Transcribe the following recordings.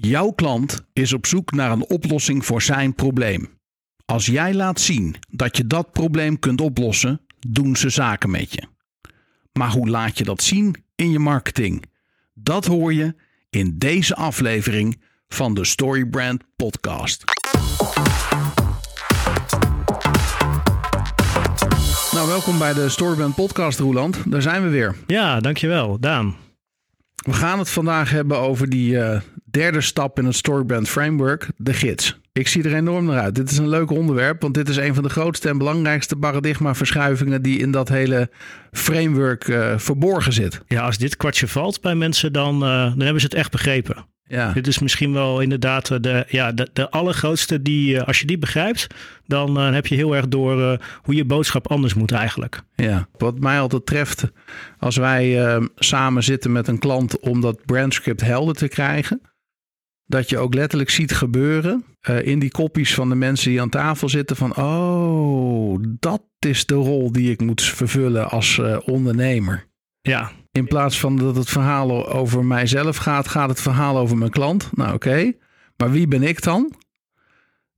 Jouw klant is op zoek naar een oplossing voor zijn probleem. Als jij laat zien dat je dat probleem kunt oplossen, doen ze zaken met je. Maar hoe laat je dat zien in je marketing? Dat hoor je in deze aflevering van de Storybrand Podcast. Nou, welkom bij de Storybrand Podcast, Roeland. Daar zijn we weer. Ja, dankjewel, Daan. We gaan het vandaag hebben over die eh, derde stap in het Storybrand Framework, de gids. Ik zie er enorm naar uit. Dit is een leuk onderwerp, want dit is een van de grootste en belangrijkste paradigmaverschuivingen die in dat hele framework uh, verborgen zit. Ja, als dit kwartje valt bij mensen, dan, uh, dan hebben ze het echt begrepen. Ja. Dit is misschien wel inderdaad de, ja, de, de allergrootste die, als je die begrijpt, dan uh, heb je heel erg door uh, hoe je boodschap anders moet eigenlijk. Ja, wat mij altijd treft als wij uh, samen zitten met een klant om dat brandscript helder te krijgen, dat je ook letterlijk ziet gebeuren in die kopjes van de mensen die aan tafel zitten van, oh, dat is de rol die ik moet vervullen als ondernemer. Ja. In plaats van dat het verhaal over mijzelf gaat, gaat het verhaal over mijn klant. Nou oké, okay. maar wie ben ik dan?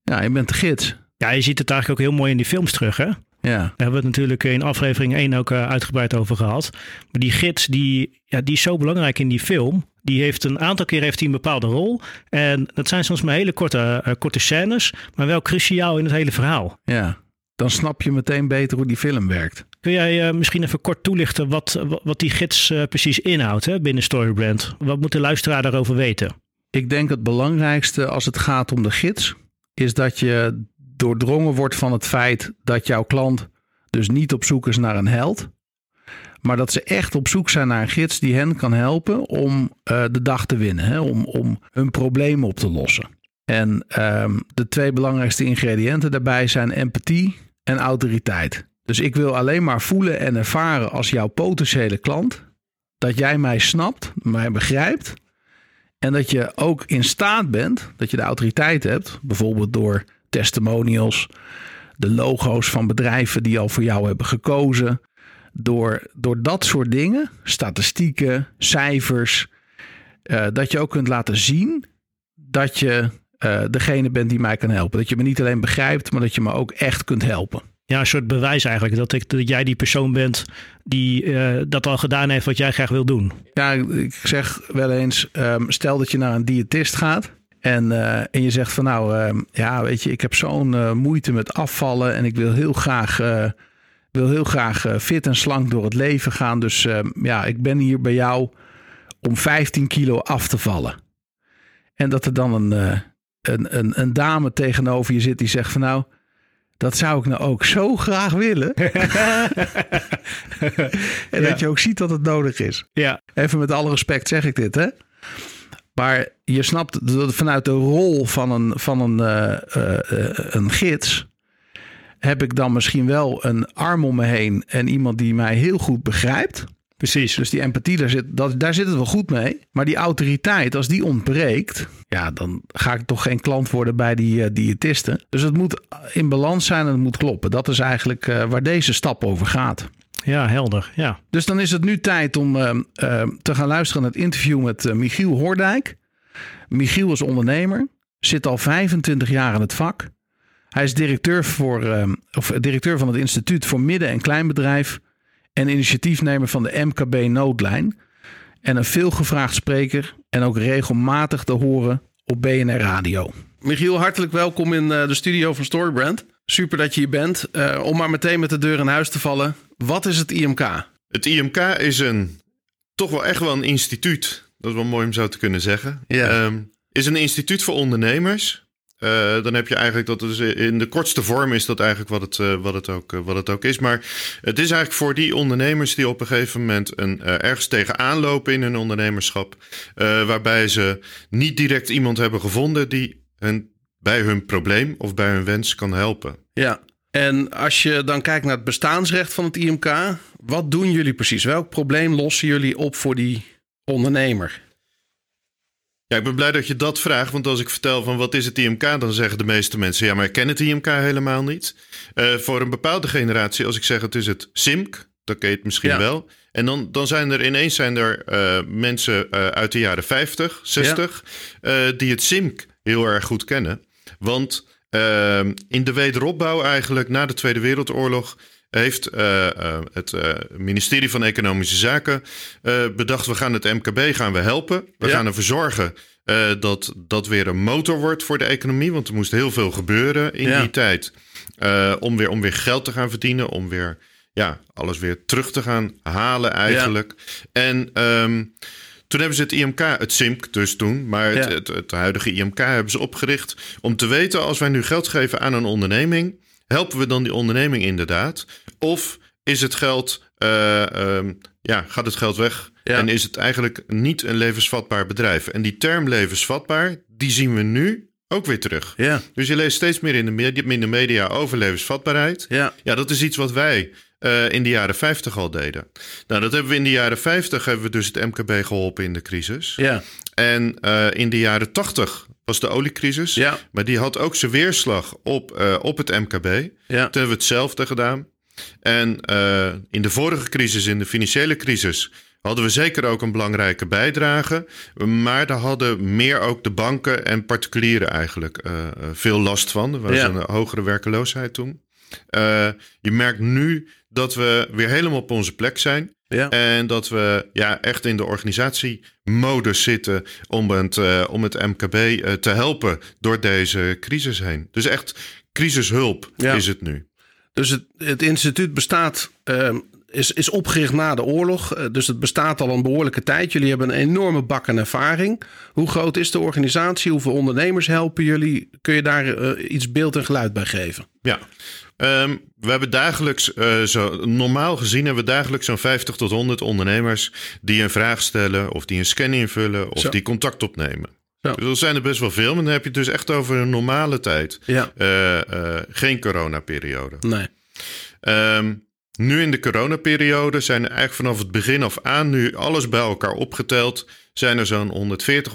Ja, je bent de gids. Ja, je ziet het eigenlijk ook heel mooi in die films terug, hè? Ja. Daar hebben we het natuurlijk in aflevering 1 ook uitgebreid over gehad. Maar die gids, die, ja, die is zo belangrijk in die film. Die heeft een aantal keer heeft hij een bepaalde rol. En dat zijn soms maar hele korte, uh, korte scènes, maar wel cruciaal in het hele verhaal. Ja, dan snap je meteen beter hoe die film werkt. Kun jij uh, misschien even kort toelichten wat, wat die gids uh, precies inhoudt hè, binnen Storybrand? Wat moet de luisteraar daarover weten? Ik denk het belangrijkste als het gaat om de gids, is dat je doordrongen wordt van het feit dat jouw klant dus niet op zoek is naar een held, maar dat ze echt op zoek zijn naar een gids die hen kan helpen om uh, de dag te winnen, hè? Om, om hun probleem op te lossen. En um, de twee belangrijkste ingrediënten daarbij zijn empathie en autoriteit. Dus ik wil alleen maar voelen en ervaren als jouw potentiële klant dat jij mij snapt, mij begrijpt. En dat je ook in staat bent, dat je de autoriteit hebt, bijvoorbeeld door testimonials, de logo's van bedrijven die al voor jou hebben gekozen. Door, door dat soort dingen, statistieken, cijfers, uh, dat je ook kunt laten zien dat je uh, degene bent die mij kan helpen. Dat je me niet alleen begrijpt, maar dat je me ook echt kunt helpen. Ja, een soort bewijs eigenlijk. Dat, ik, dat jij die persoon bent die uh, dat al gedaan heeft wat jij graag wil doen. Ja, ik zeg wel eens, um, stel dat je naar een diëtist gaat. En, uh, en je zegt van nou, uh, ja, weet je, ik heb zo'n moeite met afvallen en ik wil heel graag, wil heel graag fit en slank door het leven gaan. Dus ja, ik ben hier bij jou om 15 kilo af te vallen. En dat er dan een, een, een, een dame tegenover je zit die zegt van nou, dat zou ik nou ook zo graag willen. en ja. dat je ook ziet dat het nodig is. Ja. Even met alle respect zeg ik dit, hè. Maar je snapt dat vanuit de rol van een, van een, uh, uh, een gids. Heb ik dan misschien wel een arm om me heen. en iemand die mij heel goed begrijpt. Precies. Dus die empathie, daar zit, dat, daar zit het wel goed mee. Maar die autoriteit, als die ontbreekt. ja, dan ga ik toch geen klant worden bij die uh, diëtisten. Dus het moet in balans zijn en het moet kloppen. Dat is eigenlijk waar deze stap over gaat. Ja, helder. Ja. Dus dan is het nu tijd om uh, uh, te gaan luisteren naar het interview met Michiel Hoordijk. Michiel is ondernemer, zit al 25 jaar in het vak. Hij is directeur, voor, of directeur van het Instituut voor Midden- en Kleinbedrijf en initiatiefnemer van de MKB Noodlijn. En een veelgevraagd spreker en ook regelmatig te horen op BNR Radio. Michiel, hartelijk welkom in de studio van Storybrand. Super dat je hier bent. Uh, om maar meteen met de deur in huis te vallen. Wat is het IMK? Het IMK is een toch wel echt wel een instituut. Dat is wel mooi om zo te kunnen zeggen. Ja. Um, is een instituut voor ondernemers. Uh, dan heb je eigenlijk dat is in de kortste vorm is dat eigenlijk wat het, uh, wat het, ook, wat het ook is. Maar het is eigenlijk voor die ondernemers die op een gegeven moment een, ergens tegenaan lopen in hun ondernemerschap. waarbij ze niet direct iemand hebben gevonden die hen bij hun probleem of bij hun wens kan helpen. Ja, en als je dan kijkt naar het bestaansrecht van het IMK, wat doen jullie precies? Welk probleem lossen jullie op voor die ondernemer? Ja, ik ben blij dat je dat vraagt, want als ik vertel van wat is het IMK, dan zeggen de meeste mensen ja, maar ik ken het IMK helemaal niet. Uh, voor een bepaalde generatie, als ik zeg het is het SIMK, dan ken je het misschien ja. wel. En dan, dan zijn er ineens zijn er, uh, mensen uh, uit de jaren 50, 60, ja. uh, die het SIMC heel erg goed kennen. Want in de wederopbouw eigenlijk na de Tweede Wereldoorlog heeft het ministerie van Economische Zaken bedacht: we gaan het MKB gaan we helpen. We ja. gaan ervoor zorgen dat dat weer een motor wordt voor de economie. Want er moest heel veel gebeuren in ja. die tijd. om, weer, om weer geld te gaan verdienen, om weer ja, alles weer terug te gaan halen eigenlijk. En ehm, toen hebben ze het IMK, het SIMK dus toen, maar het, het, het, huidige IMK hebben ze opgericht om te weten als wij nu geld geven aan een onderneming, helpen we dan die onderneming inderdaad? Of is het geld, uh, um, ja, gaat het geld weg en is het eigenlijk niet een levensvatbaar bedrijf? En die term levensvatbaar, die zien we nu ook weer terug. Ja. Dus je leest steeds meer in de, media, in de media over levensvatbaarheid. Ja. ja, dat is iets wat wij uh, in de jaren 50 al deden. Nou, dat hebben we in de jaren 50 hebben we dus het MKB geholpen in de crisis. Ja. En uh, in de jaren 80 was de oliecrisis. Ja. Maar die had ook zijn weerslag op, uh, op het MKB. Ja. Toen hebben we hetzelfde gedaan. En in de vorige crisis, in de financiële crisis, hadden we zeker ook een belangrijke bijdrage. Maar daar hadden meer ook de banken en particulieren eigenlijk veel last van. Er was Ja. een hogere werkeloosheid toen. Je merkt nu dat we weer helemaal op onze plek zijn. Ja. En dat we ja, echt in de organisatiemodus zitten om het, uh, om het MKB uh, te helpen door deze crisis heen. Dus echt crisishulp Ja. is het nu. Dus het, het instituut bestaat, ehm, is, is opgericht na de oorlog. Eh, dus het bestaat al een behoorlijke tijd. Jullie hebben een enorme bak aan ervaring. Hoe groot is de organisatie? Hoeveel ondernemers helpen jullie? Kun je daar eh, iets beeld en geluid bij geven? Ja. Um, we hebben dagelijks, uh, zo, normaal gezien hebben we dagelijks zo'n 50 tot 100 ondernemers die een vraag stellen of die een scan invullen of Zo. die contact opnemen. Zo. Dus dat zijn er best wel veel, maar dan heb je het dus echt over een normale tijd. Ja. Uh, uh, geen coronaperiode. Nee. Um, nu in de coronaperiode zijn er eigenlijk vanaf het begin af aan, nu alles bij elkaar opgeteld, zijn er zo'n 140,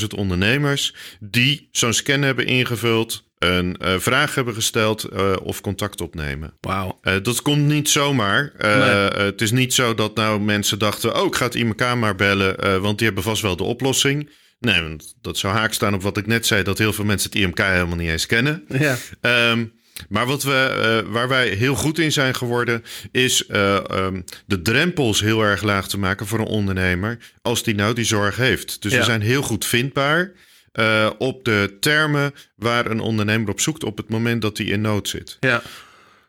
150.000 ondernemers die zo'n scan hebben ingevuld, een uh, vraag hebben gesteld uh, of contact opnemen. Wauw. Uh, dat komt niet zomaar. Nee. Het is niet zo dat nou mensen dachten, oh ik ga het IMK maar bellen, want die hebben vast wel de oplossing. Nee, want dat zou haak staan op wat ik net zei, dat heel veel mensen het IMK helemaal niet eens kennen. Ja. Um, maar wat we, uh, waar wij heel goed in zijn geworden, is uh, um, de drempels heel erg laag te maken voor een ondernemer als die nou die zorg heeft. Dus Ja. we zijn heel goed vindbaar uh, op de termen waar een ondernemer op zoekt op het moment dat hij in nood zit. Ja.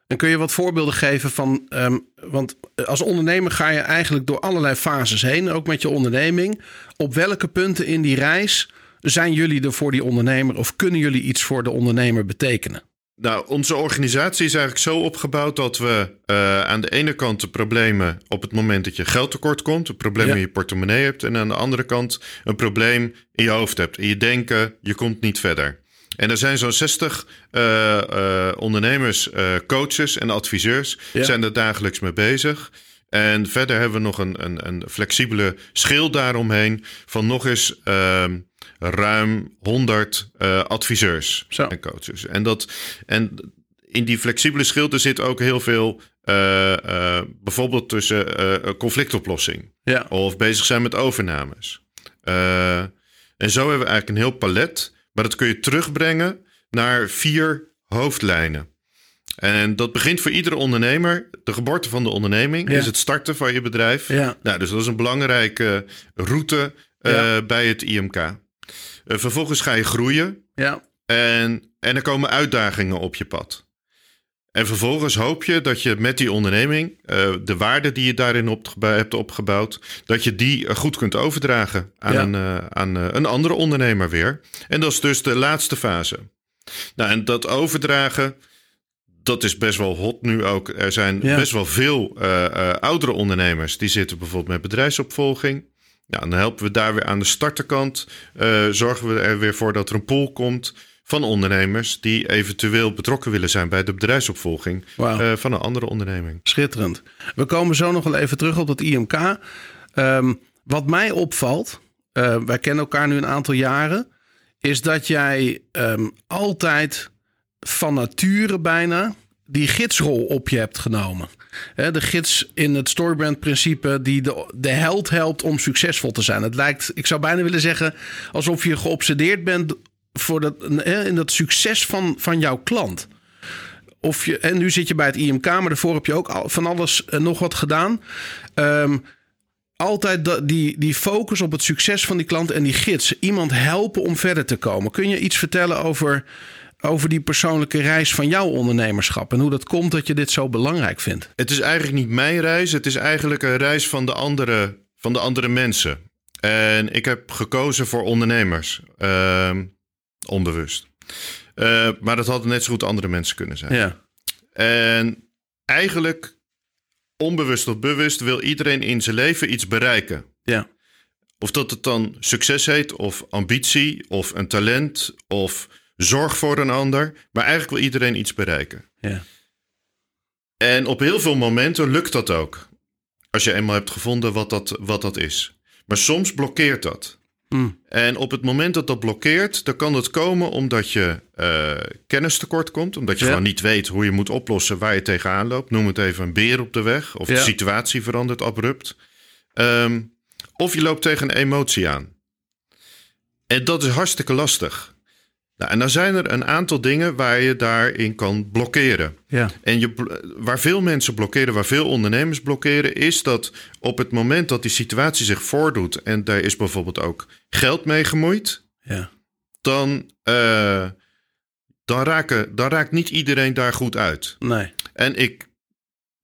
En kun je wat voorbeelden geven van. ehm, want als ondernemer ga je eigenlijk door allerlei fases heen, ook met je onderneming. Op welke punten in die reis zijn jullie er voor die ondernemer of kunnen jullie iets voor de ondernemer betekenen? Nou, onze organisatie is eigenlijk zo opgebouwd dat we uh, aan de ene kant de problemen op het moment dat je geld tekort komt, een probleem Ja. in je portemonnee hebt, en aan de andere kant een probleem in je hoofd hebt. In je denken, je komt niet verder. En er zijn zo'n 60 uh, uh, ondernemers, coaches en adviseurs Ja. zijn er dagelijks mee bezig. En verder hebben we nog een, een, een flexibele schil daaromheen van nog eens ehm, ruim 100 uh, adviseurs Zo. en coaches. En, dat, en in die flexibele schil zit ook heel veel, uh, uh, bijvoorbeeld tussen conflictoplossing Ja. of bezig zijn met overnames. En zo hebben we eigenlijk een heel palet, maar dat kun je terugbrengen naar vier hoofdlijnen. En dat begint voor iedere ondernemer. De geboorte van de onderneming Ja. is het starten van je bedrijf. Ja. Nou, dus dat is een belangrijke route Ja. bij het IMK. Uh, vervolgens ga je groeien Ja. en, en er komen uitdagingen op je pad. En vervolgens hoop je dat je met die onderneming, uh, de waarde die je daarin hebt opgebouwd, dat je die uh, goed kunt overdragen aan, Ja. een, uh, aan een andere ondernemer weer. En dat is dus de laatste fase. Nou, en dat overdragen, dat is best wel hot nu ook. Er zijn Ja. best wel veel oudere ondernemers die zitten bijvoorbeeld met bedrijfsopvolging. Nou, dan helpen we daar weer aan de starterkant. Uh, zorgen we er weer voor dat er een pool komt van ondernemers die eventueel betrokken willen zijn bij de bedrijfsopvolging uh, van een andere onderneming. Schitterend. We komen zo nog wel even terug op dat IMK. Ehm, wat mij opvalt, uh, wij kennen elkaar nu een aantal jaren, is dat jij um, altijd van nature bijna die gidsrol op je hebt genomen. De gids in het storybrand principe die de, de held helpt om succesvol te zijn. Het lijkt, ik zou bijna willen zeggen, alsof je geobsedeerd bent voor dat, in dat succes van, van jouw klant. Of je, en nu zit je bij het IMK, maar daarvoor heb je ook van alles en nog wat gedaan. Ehm, altijd die, die focus op het succes van die klant en die gids. Iemand helpen om verder te komen. Kun je iets vertellen over, over die persoonlijke reis van jouw ondernemerschap? En hoe dat komt dat je dit zo belangrijk vindt? Het is eigenlijk niet mijn reis. Het is eigenlijk een reis van de andere, van de andere mensen. En ik heb gekozen voor ondernemers. Ehm, onbewust. Uh, maar dat hadden net zo goed andere mensen kunnen zijn. Ja. En eigenlijk, onbewust of bewust, wil iedereen in zijn leven iets bereiken. Ja. Of dat het dan succes heet, of ambitie, of een talent, of zorg voor een ander. Maar eigenlijk wil iedereen iets bereiken. Ja. En op heel veel momenten lukt dat ook. Als je eenmaal hebt gevonden wat dat, wat dat is. Maar soms blokkeert dat. Mm. En op het moment dat dat blokkeert, dan kan het komen omdat je uh, kennis tekort komt. Omdat je Ja. gewoon niet weet hoe je moet oplossen waar je tegenaan loopt. Noem het even een beer op de weg. Of Ja. de situatie verandert abrupt. Ehm, of je loopt tegen een emotie aan. En dat is hartstikke lastig. Nou, en dan zijn er een aantal dingen waar je daarin kan blokkeren. Ja. En je, waar veel mensen blokkeren, waar veel ondernemers blokkeren, is dat op het moment dat die situatie zich voordoet en daar is bijvoorbeeld ook geld mee gemoeid, Ja. dan, eh, dan, raken, dan raakt niet iedereen daar goed uit. Nee. En ik,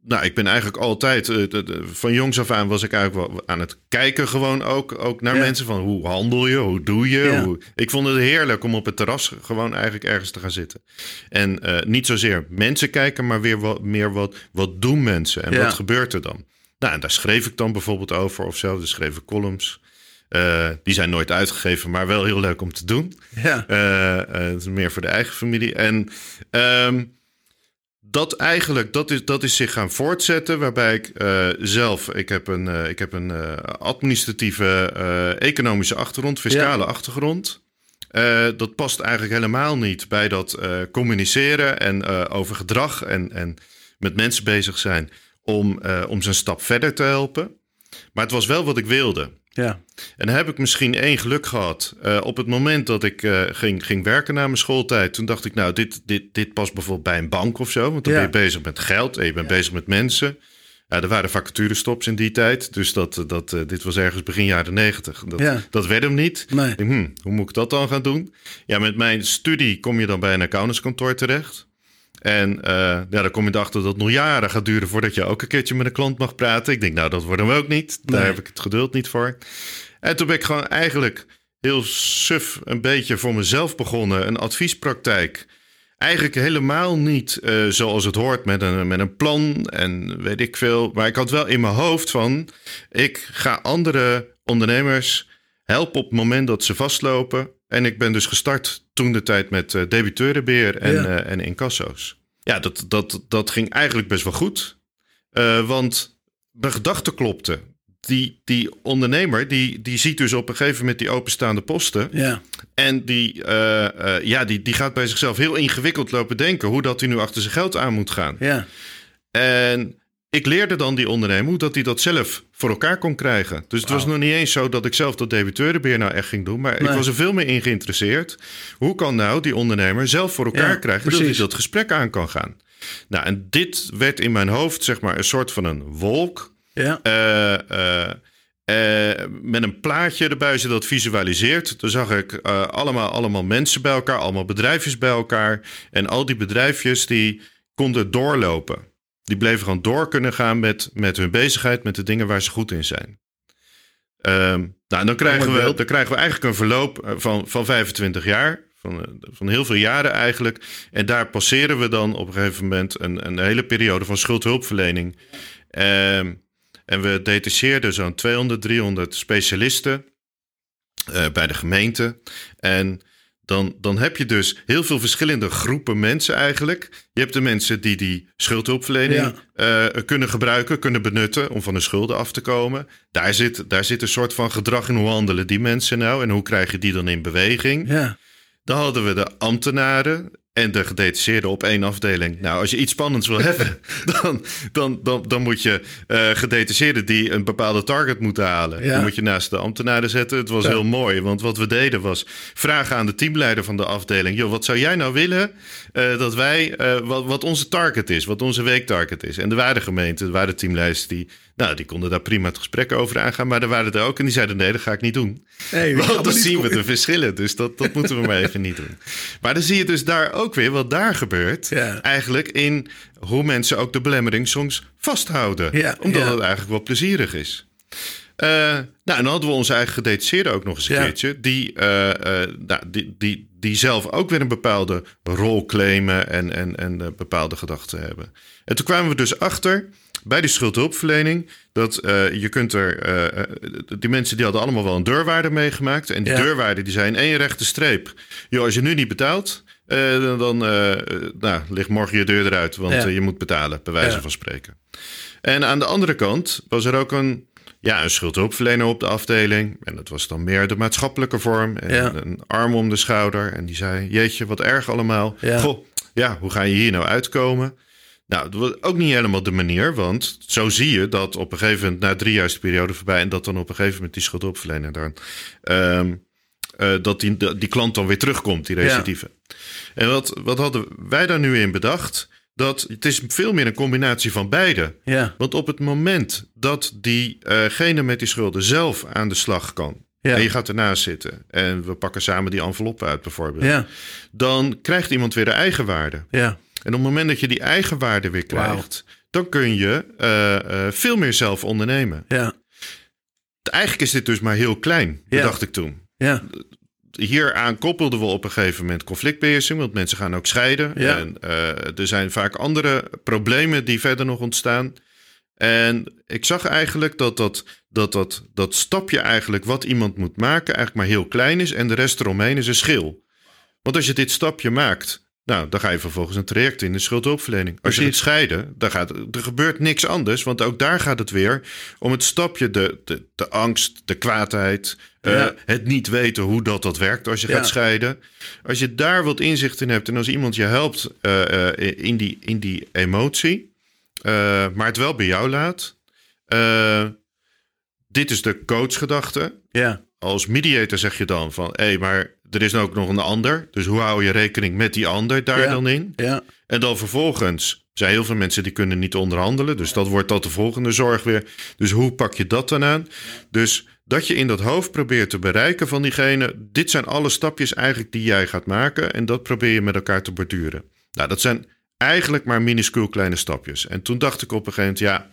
nou, ik ben eigenlijk altijd, eh, de- de- van jongs af aan was ik eigenlijk wel aan het kijken gewoon ook, ook naar Ja. mensen van hoe handel je, hoe doe je. Ja. Hoe, ik vond het heerlijk om op het terras gewoon eigenlijk ergens te gaan zitten. En eh, niet zozeer mensen kijken, maar weer wat meer wat, wat doen mensen en Ja. wat gebeurt er dan. Nou, en daar schreef ik dan bijvoorbeeld over of zo. Dus schreef ik columns. Eh, die zijn nooit uitgegeven, maar wel heel leuk om te doen. Ja. Het is meer voor de eigen familie. En ehm, dat eigenlijk, dat is, dat is zich gaan voortzetten. Waarbij ik eh, zelf, ik heb een, eh, ik heb een eh, administratieve, economische achtergrond, fiscale achtergrond. Dat past eigenlijk helemaal niet bij dat communiceren en over gedrag en, en met mensen bezig zijn om, om ze een stap verder te helpen. Maar het was wel wat ik wilde. Ja. En dan heb ik misschien één geluk gehad. Eh, op het moment dat ik eh, ging, ging werken na mijn schooltijd, toen dacht ik, nou, dit, dit, dit past bijvoorbeeld bij een bank of zo. Want dan Ja. ben je bezig met geld en je bent bezig met mensen. Ja, er waren vacaturestops in die tijd. Dus dat, dat, eh, dit was ergens begin jaren negentig. Dat, Ja. dat werd hem niet. Nee. Hm, hoe moet ik dat dan gaan doen? Ja, met mijn studie kom je dan bij een accountantskantoor terecht. En eh, ja, dan kom je erachter dat het nog jaren gaat duren voordat je ook een keertje met een klant mag praten. Ik denk, nou, dat wordt hem ook niet. Daar Nee. heb ik het geduld niet voor. En toen ben ik gewoon eigenlijk heel suf een beetje voor mezelf begonnen. Een adviespraktijk. Eigenlijk helemaal niet eh, zoals het hoort met een, met een plan en weet ik veel. Maar ik had wel in mijn hoofd van... ik ga andere ondernemers helpen op het moment dat ze vastlopen. En ik ben dus gestart toen de tijd met eh debiteurenbeheer en, Ja. eh, en incasso's. Ja, dat, dat, dat ging eigenlijk best wel goed. Eh, want mijn gedachten klopten. Die, die ondernemer die, die ziet dus op een gegeven moment die openstaande posten. Ja. En die, ja, die, die gaat bij zichzelf heel ingewikkeld lopen denken hoe dat hij nu achter zijn geld aan moet gaan. Ja. En ik leerde dan die ondernemer hoe dat hij dat zelf voor elkaar kon krijgen. Dus het was nog niet eens zo dat ik zelf dat debiteurenbeheer nou echt ging doen. Maar ik was er veel meer in geïnteresseerd. Hoe kan nou die ondernemer zelf voor elkaar Ja, krijgen dat precies. hij dat gesprek aan kan gaan? Nou, en dit werd in mijn hoofd zeg maar een soort van een wolk. Ja. Eh, eh, eh, met een plaatje erbij, als je dat visualiseert. Dan zag ik allemaal, allemaal mensen bij elkaar, allemaal bedrijfjes bij elkaar. En al die bedrijfjes die konden doorlopen. Die bleven gewoon door kunnen gaan met, met hun bezigheid, met de dingen waar ze goed in zijn. Ehm, nou, dan krijgen, we, dan krijgen we eigenlijk een verloop eh, van, van 25 jaar. Van, eh, van heel veel jaren eigenlijk. En daar passeren we dan op een gegeven moment een, een hele periode van schuldhulpverlening. Ehm, en we detacheerden zo'n 200, 300 specialisten eh, bij de gemeente. En dan, dan heb je dus heel veel verschillende groepen mensen eigenlijk. Je hebt de mensen die die schuldhulpverlening eh, kunnen gebruiken, kunnen benutten om van de schulden af te komen. Daar zit, daar zit een soort van gedrag in hoe handelen die mensen nou en hoe krijg je die dan in beweging. Ja. Dan hadden we de ambtenaren en de gedetacheerde op één afdeling. Nou, als je iets spannends wil hebben, dan, dan, dan, dan moet je uh, gedetacheerden die een bepaalde target moeten halen. Ja. Die moet je naast de ambtenaren zetten. Het was heel mooi, want wat we deden was vragen aan de teamleider van de afdeling: joh, wat zou jij nou willen uh, dat wij, uh, wat, wat onze target is, wat onze weektarget is? En er waren gemeenten, er waren teamleiders die nou, die konden daar prima het gesprek over aangaan. Maar er waren er ook en die zeiden: nee, dat ga ik niet doen. Nee, Want dan zien we de verschillen. Dus dat, dat moeten we maar even niet doen. Maar dan zie je dus daar ook weer wat daar gebeurt. Eigenlijk in hoe mensen ook de belemmering soms vasthouden. Ja, omdat het eigenlijk wel plezierig is. Uh, nou, en dan hadden we onze eigen gedetacheerde ook nog eens een keertje. Die, uh, uh, nou, die, die, die zelf ook weer een bepaalde rol claimen en, en, en bepaalde gedachten hebben. En toen kwamen we dus achter bij die schuldhulpverlening. Dat uh, je kunt er. Uh, die mensen die hadden allemaal wel een deurwaarde meegemaakt. En die deurwaarde die zijn één rechte streep. Joh, als je nu niet betaalt. Uh, dan nou, ligt morgen je deur eruit. Want je moet betalen, bij wijze van spreken. En aan de andere kant was er ook een. Ja, een schuldhulpverlener op de afdeling. En dat was dan meer de maatschappelijke vorm. En een arm om de schouder. En die zei: Jeetje, wat erg allemaal. Goh, ja, hoe ga je hier nou uitkomen? Nou, dat was ook niet helemaal de manier, want zo zie je dat op een gegeven moment, na drie jaar is de periode voorbij, en dat dan op een gegeven moment die schuldopverlener dan, um, uh, dat die, die klant dan weer terugkomt, die recidive. En wat, wat hadden wij daar nu in bedacht? Dat het is veel meer een combinatie van beide. Ja. Want op het moment dat diegene uh met die schulden zelf aan de slag kan, ja. En je gaat ernaast zitten en we pakken samen die envelop uit bijvoorbeeld. Ja. Dan krijgt iemand weer de eigenwaarde. Ja. En op het moment dat je die eigenwaarde weer krijgt, dan kun je uh, uh, veel meer zelf ondernemen. Ja. Eigenlijk is dit dus maar heel klein, ja. dacht ik toen. Ja. Hieraan koppelden we op een gegeven moment conflictbeheersing, want mensen gaan ook scheiden. Ja. En uh, er zijn vaak andere problemen die verder nog ontstaan. En ik zag eigenlijk dat dat, dat, dat dat stapje eigenlijk wat iemand moet maken eigenlijk maar heel klein is en de rest eromheen is een schil. Want als je dit stapje maakt, nou, dan ga je vervolgens een traject in de schuldhulpverlening. Als je het scheiden, dan gaat, er gebeurt niks anders. Want ook daar gaat het weer om het stapje, de, de, de angst, de kwaadheid, uh, het niet weten hoe dat, dat werkt als je gaat scheiden. Als je daar wat inzicht in hebt en als iemand je helpt uh, uh, in, die, in die emotie, maar het wel bij jou laat. dit is de coachgedachte. Ja. Als mediator zeg je dan van, hé, hey, maar er is ook nog een ander. Dus hoe hou je rekening met die ander daar dan in? Ja. En dan vervolgens zijn heel veel mensen die kunnen niet onderhandelen. Dus dat wordt dat de volgende zorg weer. Dus hoe pak je dat dan aan? Dus dat je in dat hoofd probeert te bereiken van diegene. Dit zijn alle stapjes eigenlijk die jij gaat maken. En dat probeer je met elkaar te borduren. Nou, dat zijn eigenlijk maar minuscuul kleine stapjes. En toen dacht ik op een gegeven moment, ja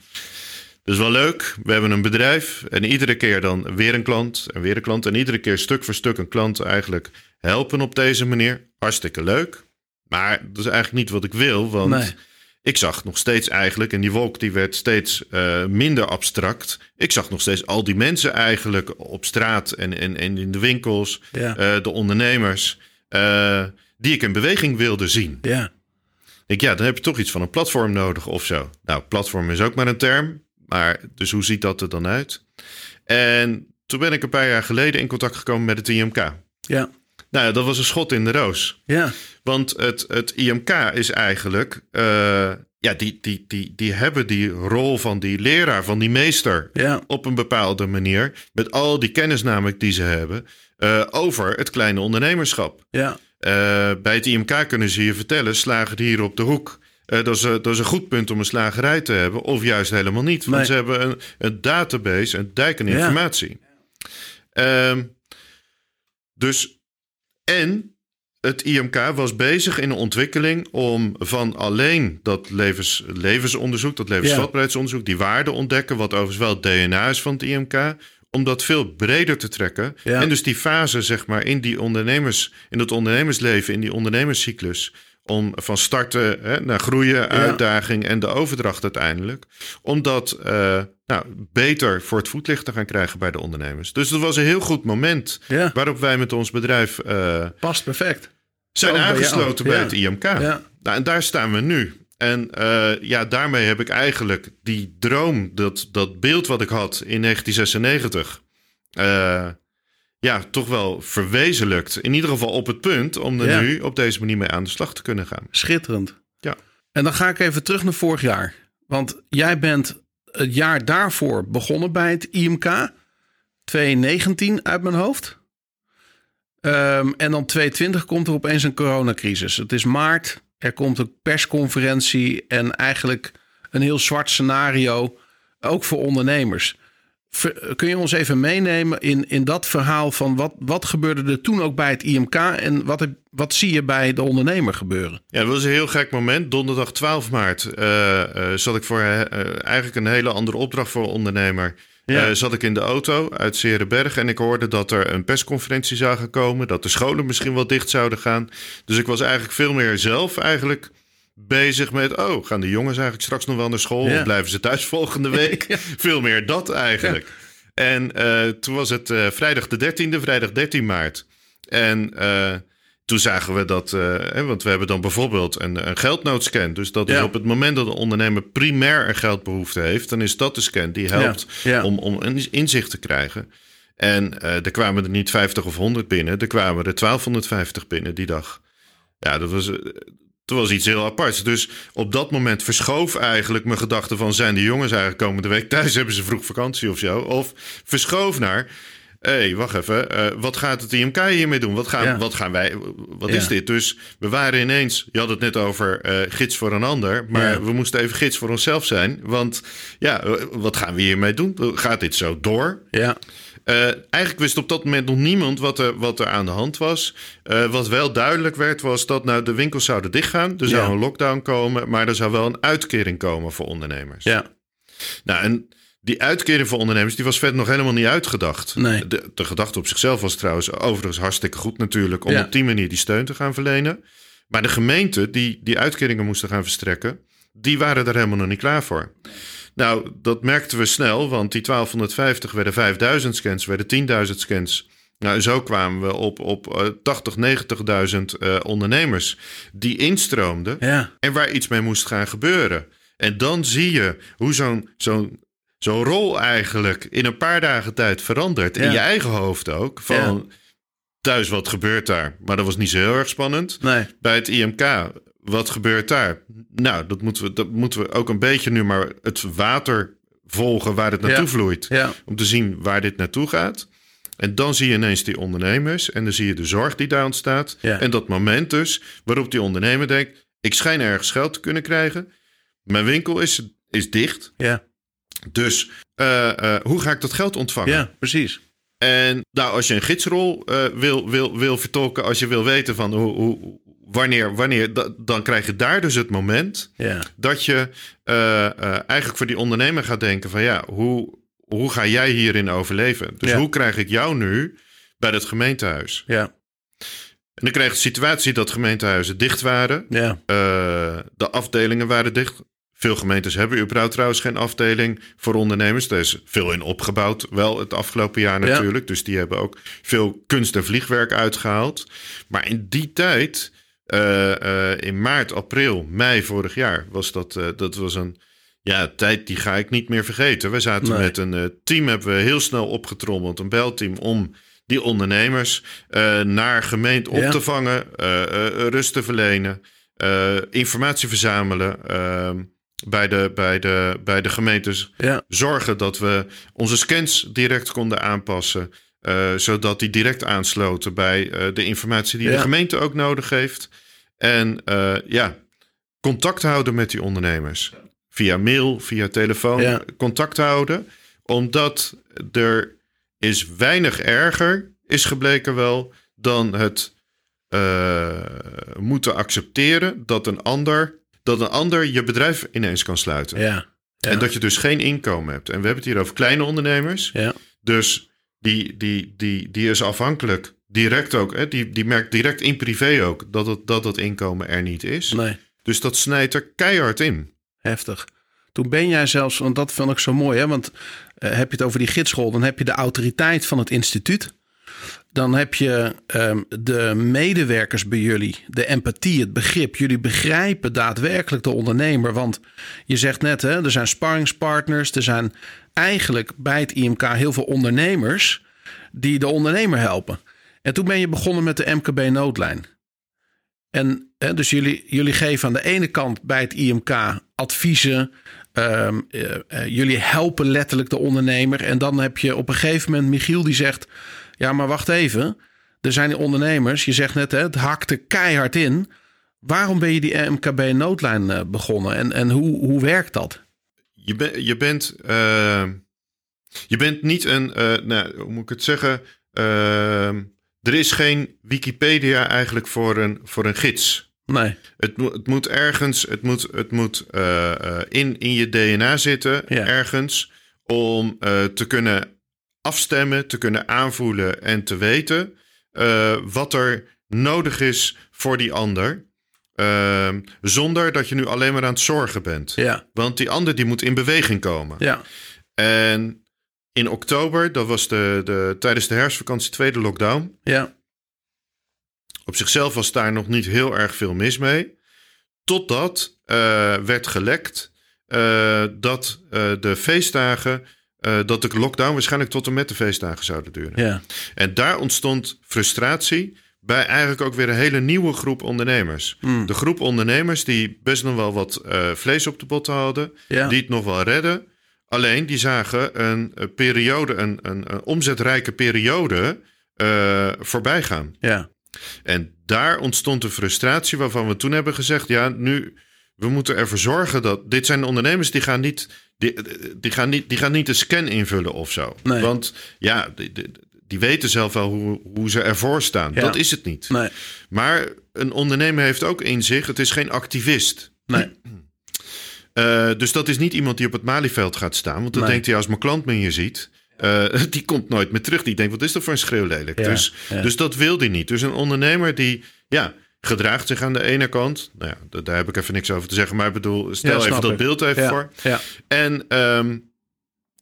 dus wel leuk. We hebben een bedrijf en iedere keer dan weer een klant en weer een klant. En iedere keer stuk voor stuk een klant eigenlijk helpen op deze manier. Hartstikke leuk. Maar dat is eigenlijk niet wat ik wil, want ik zag nog steeds eigenlijk, en die wolk die werd steeds uh, minder abstract. Ik zag nog steeds al die mensen eigenlijk op straat en, en, en in de winkels, ja. uh, de ondernemers, uh, die ik in beweging wilde zien. Ja. Ik, ja, dan heb je toch iets van een platform nodig of zo. Nou, platform is ook maar een term. Maar dus hoe ziet dat er dan uit? En toen ben ik een paar jaar geleden in contact gekomen met het IMK. Ja. Nou, dat was een schot in de roos. Ja. Want het, het IMK is eigenlijk, uh, ja, die, die, die, die hebben die rol van die leraar, van die meester, ja. op een bepaalde manier, met al die kennis namelijk die ze hebben, uh, over het kleine ondernemerschap. Ja. Uh, bij het IMK kunnen ze je vertellen, slagen hier op de hoek. Dat, is, dat is een goed punt om een slagerij te hebben, of juist helemaal niet. Want ze hebben een, een database, een dijk aan informatie. Ja. Um, dus, en het IMK was bezig in een ontwikkeling om van alleen dat levens, levensonderzoek, dat levensvatbaarheidsonderzoek, die waarde ontdekken, wat overigens wel het DNA is van het IMK, om dat veel breder te trekken. Ja. En dus die fase, zeg maar, in die ondernemers, in het ondernemersleven, in die ondernemerscyclus, om van starten hè, naar groeien, uitdaging en de overdracht uiteindelijk. Om dat uh, nou, beter voor het voetlicht te gaan krijgen bij de ondernemers. Dus dat was een heel goed moment ja. waarop wij met ons bedrijf... Uh, Past perfect. Zijn aangesloten bij, het IMK. Nou, en daar staan we nu. En uh, ja, daarmee heb ik eigenlijk die droom, dat, dat beeld wat ik had in 1996... ja, toch wel verwezenlijkt. In ieder geval op het punt om er Ja. nu op deze manier mee aan de slag te kunnen gaan. Schitterend. Ja. En dan ga ik even terug naar vorig jaar. Want jij bent het jaar daarvoor begonnen bij het IMK. 2019 uit mijn hoofd. Ehm, en dan 2020 komt er opeens een coronacrisis. Het is maart. Er komt een persconferentie. En eigenlijk een heel zwart scenario. Ook voor ondernemers. Kun je ons even meenemen in, in dat verhaal van wat, wat gebeurde er toen ook bij het IMK en wat, heb- wat zie je bij de ondernemer gebeuren? Ja, dat was een heel gek moment. Donderdag 12 maart eh, eh, zat ik voor eh, eigenlijk een hele andere opdracht voor een ondernemer. Ja. Zat ik in de auto uit Serenberg en ik hoorde dat er een persconferentie zou gaan komen. Dat de scholen misschien wel dicht zouden gaan. Dus ik was eigenlijk veel meer zelf eigenlijk bezig met... oh, gaan de jongens eigenlijk straks nog wel naar school? Ja. Of blijven ze thuis volgende week? Veel meer dat eigenlijk. En eh, toen was het eh, vrijdag de 13e, vrijdag 13 maart. En eh, toen zagen we dat, hè, want we hebben dan bijvoorbeeld een, een geldnoodscan. Dus dat is op het moment dat een ondernemer primair een geldbehoefte heeft, dan is dat de scan die helpt. Om, om een inzicht te krijgen. En er kwamen er niet 50 of 100 binnen, er kwamen er 1250 binnen die dag. Ja, dat was, dat was iets heel aparts. Dus op dat moment verschoof eigenlijk mijn gedachte van... zijn de jongens eigenlijk komende week thuis? Hebben ze vroeg vakantie of zo? Of verschoof naar... Hé, hey, wacht even. eh, wat gaat het IMK hiermee doen? Wat gaan, Ja. wat gaan wij... Wat Ja. is dit? Dus we waren ineens... Je had het net over eh, gids voor een ander. Maar Ja. we moesten even gids voor onszelf zijn. Want ja, eh, wat gaan we hiermee doen? Gaat dit zo door? Ja, Eh, eigenlijk wist op dat moment nog niemand wat er, wat er aan de hand was. Eh, wat wel duidelijk werd, was dat nou, de winkels zouden dichtgaan. Er zou Ja. een lockdown komen, maar er zou wel een uitkering komen voor ondernemers. ja, Nou, en die uitkering voor ondernemers, die was verder nog helemaal niet uitgedacht. Nee. De, de gedachte op zichzelf was trouwens overigens hartstikke goed natuurlijk... om Ja. op die manier die steun te gaan verlenen. Maar de gemeenten die die uitkeringen moesten gaan verstrekken... die waren er helemaal nog niet klaar voor. Nou, dat merkten we snel, want die 1250 werden 5000 scans, werden 10.000 scans. Nou, zo kwamen we op, op eh, 80, 90.000 eh, ondernemers die instroomden ja, en waar iets mee moest gaan gebeuren. En dan zie je hoe zo'n zo'n zo'n rol eigenlijk in een paar dagen tijd verandert. In je eigen hoofd ook. Van thuis, wat gebeurt daar? Maar dat was niet zo heel erg spannend. nee, Bij het IMK, wat gebeurt daar? Nou, dat moeten we, dat moeten we ook een beetje nu maar het water volgen waar het naartoe Ja. vloeit. ja, Om te zien waar dit naartoe gaat. En dan zie je ineens die ondernemers en dan zie je de zorg die daar ontstaat. Ja. En dat moment dus waarop die ondernemer denkt... ik schijn ergens geld te kunnen krijgen. Mijn winkel is, is dicht. ja, Dus eh, eh, hoe ga ik dat geld ontvangen? ja, precies. En nou, als je een gidsrol eh, wil, wil, wil vertolken... als je wil weten van hoe, hoe, wanneer, wanneer... da- dan krijg je daar dus het moment Ja, dat je eh, eh, eigenlijk voor die ondernemer gaat denken van ja, hoe, hoe ga jij hierin overleven? Dus Ja. hoe krijg ik jou nu bij het gemeentehuis? ja, En dan kreeg je de situatie dat gemeentehuizen dicht waren. ja, Eh, de afdelingen waren dicht. Veel gemeentes hebben überhaupt trouwens geen afdeling voor ondernemers. Daar is veel in opgebouwd, wel het afgelopen jaar Ja. natuurlijk. Dus die hebben ook veel kunst- en vliegwerk uitgehaald. Maar in die tijd, in maart, april, mei vorig jaar, was dat, eh, dat was een ja, tijd die ga ik niet meer vergeten. We zaten Nee. met een eh, team, hebben we heel snel opgetrommeld, een belteam om die ondernemers eh, naar gemeente op Ja. te vangen, eh, eh, rust te verlenen, eh, informatie verzamelen ehm, bij, de, bij, de, bij de gemeentes. ja, Zorgen dat we onze scans direct konden aanpassen, eh, zodat die direct aansloten bij eh, de informatie die Ja. de gemeente ook nodig heeft. En eh, ja, contact houden met die ondernemers. Via mail, via telefoon, Ja. contact houden. Omdat er is weinig erger, is gebleken wel, dan het moeten accepteren dat een ander, dat een ander je bedrijf ineens kan sluiten. ja, ja. En dat je dus geen inkomen hebt. En we hebben het hier over kleine ondernemers. ja, Dus die, die, die, die is afhankelijk direct ook. Hè, die, die merkt direct in privé ook dat het, dat het inkomen er niet is. nee. Dus dat snijdt er keihard in. Heftig. Toen ben jij zelfs, want dat vond ik zo mooi, hè? want eh, heb je het over die gidsrol, dan heb je de autoriteit van het instituut. Dan heb je ehm, de medewerkers bij jullie, de empathie, het begrip. Jullie begrijpen daadwerkelijk de ondernemer. Want je zegt net, hè, er zijn sparringspartners, er zijn eigenlijk bij het IMK heel veel ondernemers die de ondernemer helpen. En toen ben je begonnen met de MKB-noodlijn. En hè, dus jullie, jullie geven aan de ene kant bij het IMK adviezen. Ehm, eh, eh, jullie helpen letterlijk de ondernemer. En dan heb je op een gegeven moment Michiel die zegt: Ja, maar wacht even. Er zijn die ondernemers. Je zegt net, hè, het hakte keihard in. Waarom ben je die MKB-noodlijn eh, begonnen en, en hoe, hoe werkt dat? Je, ben, je, bent, uh, je bent niet een, uh, nou, hoe moet ik het zeggen? Uh, er is geen Wikipedia eigenlijk voor een, voor een gids. Nee. Het, het moet ergens, het moet, het moet in, in je DNA zitten, Ja. ergens, om te kunnen afstemmen, te kunnen aanvoelen en te weten eh, wat er nodig is voor die ander. Ehm, zonder dat je nu alleen maar aan het zorgen bent. Ja, Want die ander die moet in beweging komen. ja, En in oktober, dat was de, de, tijdens de herfstvakantie, tweede lockdown. ja, Op zichzelf was daar nog niet heel erg veel mis mee. Totdat eh, werd gelekt eh, dat de feestdagen, eh, dat de lockdown waarschijnlijk tot en met de feestdagen zouden duren. ja, En daar ontstond frustratie bij eigenlijk ook weer een hele nieuwe groep ondernemers. Hmm. De groep ondernemers die best nog wel wat eh, vlees op de botten hadden, ja. die het nog wel redden. Alleen die zagen een, periode, een, een, een omzetrijke periode eh, voorbij gaan. ja. En daar ontstond de frustratie waarvan we toen hebben gezegd: ja, nu we moeten ervoor zorgen dat dit zijn ondernemers die gaan niet, die, die gaan niet, die gaan niet een scan invullen of zo. Nee. Want ja, die, die, die weten zelf wel hoe, hoe ze ervoor staan. Ja. Dat is het niet. Nee, Maar een ondernemer heeft ook in zich: het is geen activist. nee, Eh, dus dat is niet iemand die op het Malieveld gaat staan. Want dan Nee. denkt hij, als mijn klant me hier ziet... eh, die komt nooit meer terug. Die denkt, wat is dat voor een schreeuw lelijk? Ja, dus, ja. dus dat wil hij niet. Dus een ondernemer die ja, gedraagt zich aan de ene kant... Nou ja, daar heb ik even niks over te zeggen. Maar ik bedoel, stel Ja, even dat ik. beeld even ja, voor. ja, En, ehm,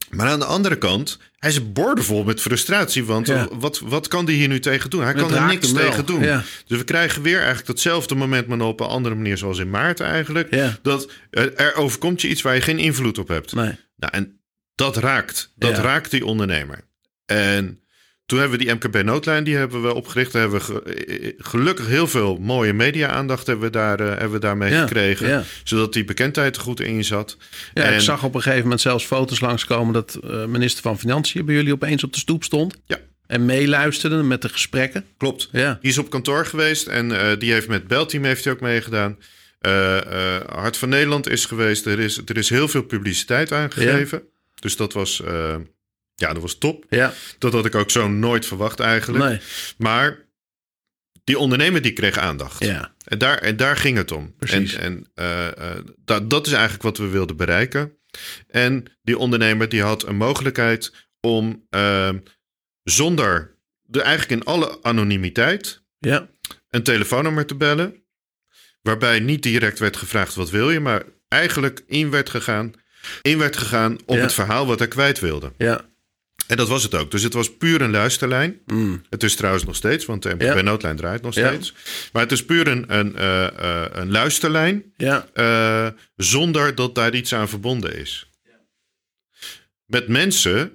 maar aan de andere kant, hij is boordevol met frustratie. Want wat, wat kan hij hier nu tegen doen? Hij Het kan er niks tegen doen. Ja. Dus we krijgen weer eigenlijk datzelfde moment, maar op een andere manier, zoals in maart eigenlijk. Ja. Dat er, er overkomt je iets waar je geen invloed op hebt. nee, Nou, en dat raakt. Dat raakt die ondernemer. En toen hebben we die MKB-noodlijn, die hebben we opgericht. Daar hebben we ge- eh, gelukkig heel veel mooie media-aandacht hebben we, daar, eh, hebben we daarmee Ja, gekregen. ja. Zodat die bekendheid er goed in zat. Ja, En- ik zag op een gegeven moment zelfs foto's langskomen dat eh, minister van Financiën bij jullie opeens op de stoep stond. Ja. En meeluisterde met de gesprekken. Klopt. Ja, Die is op kantoor geweest en eh, die heeft met Belteam heeft hij ook meegedaan. Eh, eh, Hart van Nederland is geweest. Er is, er is heel veel publiciteit aangegeven. Dus dat was, eh, ja, dat was top. ja, Dat had ik ook zo nooit verwacht eigenlijk. nee, Maar die ondernemer die kreeg aandacht. ja, En, daar, en daar ging het om. Precies. En, en eh, eh, dat, dat is eigenlijk wat we wilden bereiken. En die ondernemer die had een mogelijkheid om eh, zonder, de, eigenlijk in alle anonimiteit, ja, een telefoonnummer te bellen. Waarbij niet direct werd gevraagd wat wil je, maar eigenlijk in werd gegaan, in werd gegaan op Ja. het verhaal wat hij kwijt wilde. ja, En dat was het ook. Dus het was puur een luisterlijn. mm, Het is trouwens nog steeds, want de Ja. MPB-noodlijn draait nog Ja. steeds. Maar het is puur een, een, eh, eh, een luisterlijn ja, eh, zonder dat daar iets aan verbonden is. Met mensen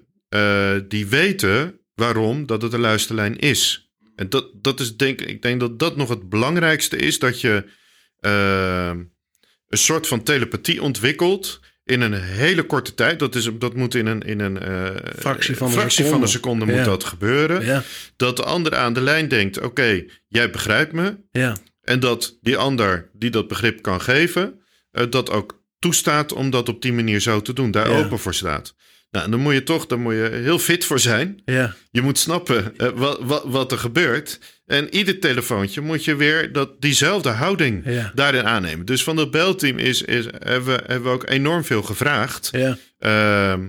die weten waarom dat het een luisterlijn is. En dat, dat is denk ik denk dat dat nog het belangrijkste is, dat je een soort van telepathie ontwikkelt in een hele korte tijd. Dat, is, dat moet in een, in een eh, Fractie van een fractie seconde. van een seconde moet Ja. dat gebeuren. ja, Dat de ander aan de lijn denkt: oké, jij begrijpt me. ja, En dat die ander die dat begrip kan geven, eh, dat ook toestaat om dat op die manier zo te doen, daar open voor staat. Nou, dan moet je toch, daar moet je heel fit voor zijn. ja, Je moet snappen eh, wat, wat, wat er gebeurt. En ieder telefoontje moet je weer dat, diezelfde houding Ja. daarin aannemen. Dus van dat belteam is, is, hebben, we, hebben we ook enorm veel gevraagd. ja, Ehm,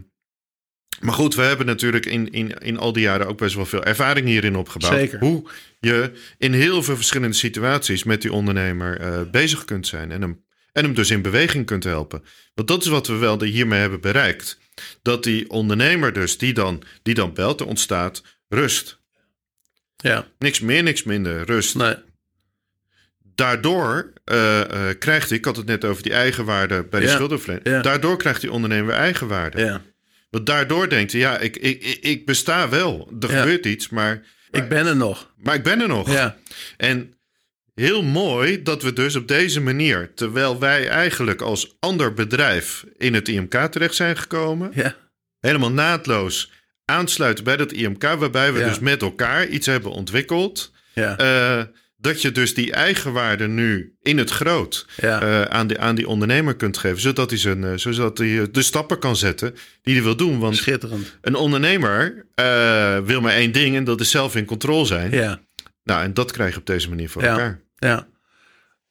maar goed, we hebben natuurlijk in, in, in al die jaren ook best wel veel ervaring hierin opgebouwd. Zeker. Hoe je in heel veel verschillende situaties met die ondernemer eh, bezig kunt zijn. En hem, en hem dus in beweging kunt helpen. Want dat is wat we wel hiermee hebben bereikt. Dat die ondernemer dus, die dan, die dan belt, er ontstaat rust. Ja, Niks meer, niks minder, rust. nee, Daardoor eh, eh, krijgt hij, ik had het net over die eigenwaarde bij de Ja, schuldenverlening. ja. Daardoor krijgt die ondernemer eigenwaarde. ja, Want daardoor denkt hij, ja, ik, ik, ik- besta wel. Er Ja. gebeurt iets, maar, Ik ben er nog. maar ik ben er nog. Ja, En heel mooi dat we dus op deze manier, terwijl wij eigenlijk als ander bedrijf in het IMK terecht zijn gekomen, ja, helemaal naadloos aansluiten bij dat IMK, waarbij we Ja. dus met elkaar iets hebben ontwikkeld. ja, eh, dat je dus die eigenwaarde nu in het groot ja. eh, aan, die, aan die ondernemer kunt geven, zodat hij, zijn, eh, zodat hij de stappen kan zetten die hij wil doen. Want Schitterend. een ondernemer wil maar één ding en dat is zelf in controle zijn. Ja, Nou, en dat krijg je op deze manier voor elkaar. ja.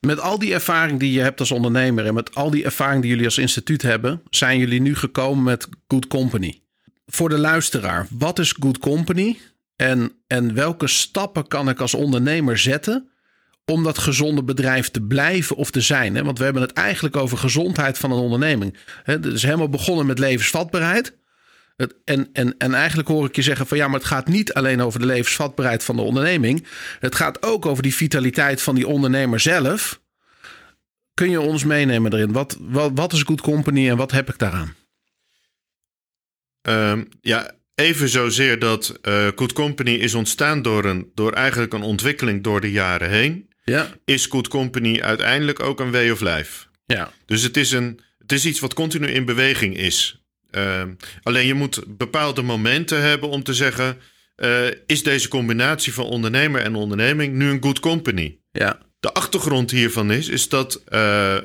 Met al die ervaring die je hebt als ondernemer en met al die ervaring die jullie als instituut hebben, zijn jullie nu gekomen met Good Company. Voor de luisteraar, wat is Good Company en, en welke stappen kan ik als ondernemer zetten om dat gezonde bedrijf te blijven of te zijn? Want we hebben het eigenlijk over gezondheid van een onderneming. Het is helemaal begonnen met levensvatbaarheid. En, en, en eigenlijk hoor ik je zeggen van ja, maar het gaat niet alleen over de levensvatbaarheid van de onderneming. Het gaat ook over die vitaliteit van die ondernemer zelf. Kun je ons meenemen erin? Wat, wat, wat is Good Company en wat heb ik daaraan? Ehm, ja, even zozeer dat eh Good Company is ontstaan door, een, door eigenlijk een ontwikkeling door de jaren heen. Ja, Is Good Company uiteindelijk ook een way of life? ja, Dus het is, een, het is iets wat continu in beweging is. Ehm, alleen je moet bepaalde momenten hebben om te zeggen: eh, is deze combinatie van ondernemer en onderneming nu een good company? ja, De achtergrond hiervan is, is dat eh,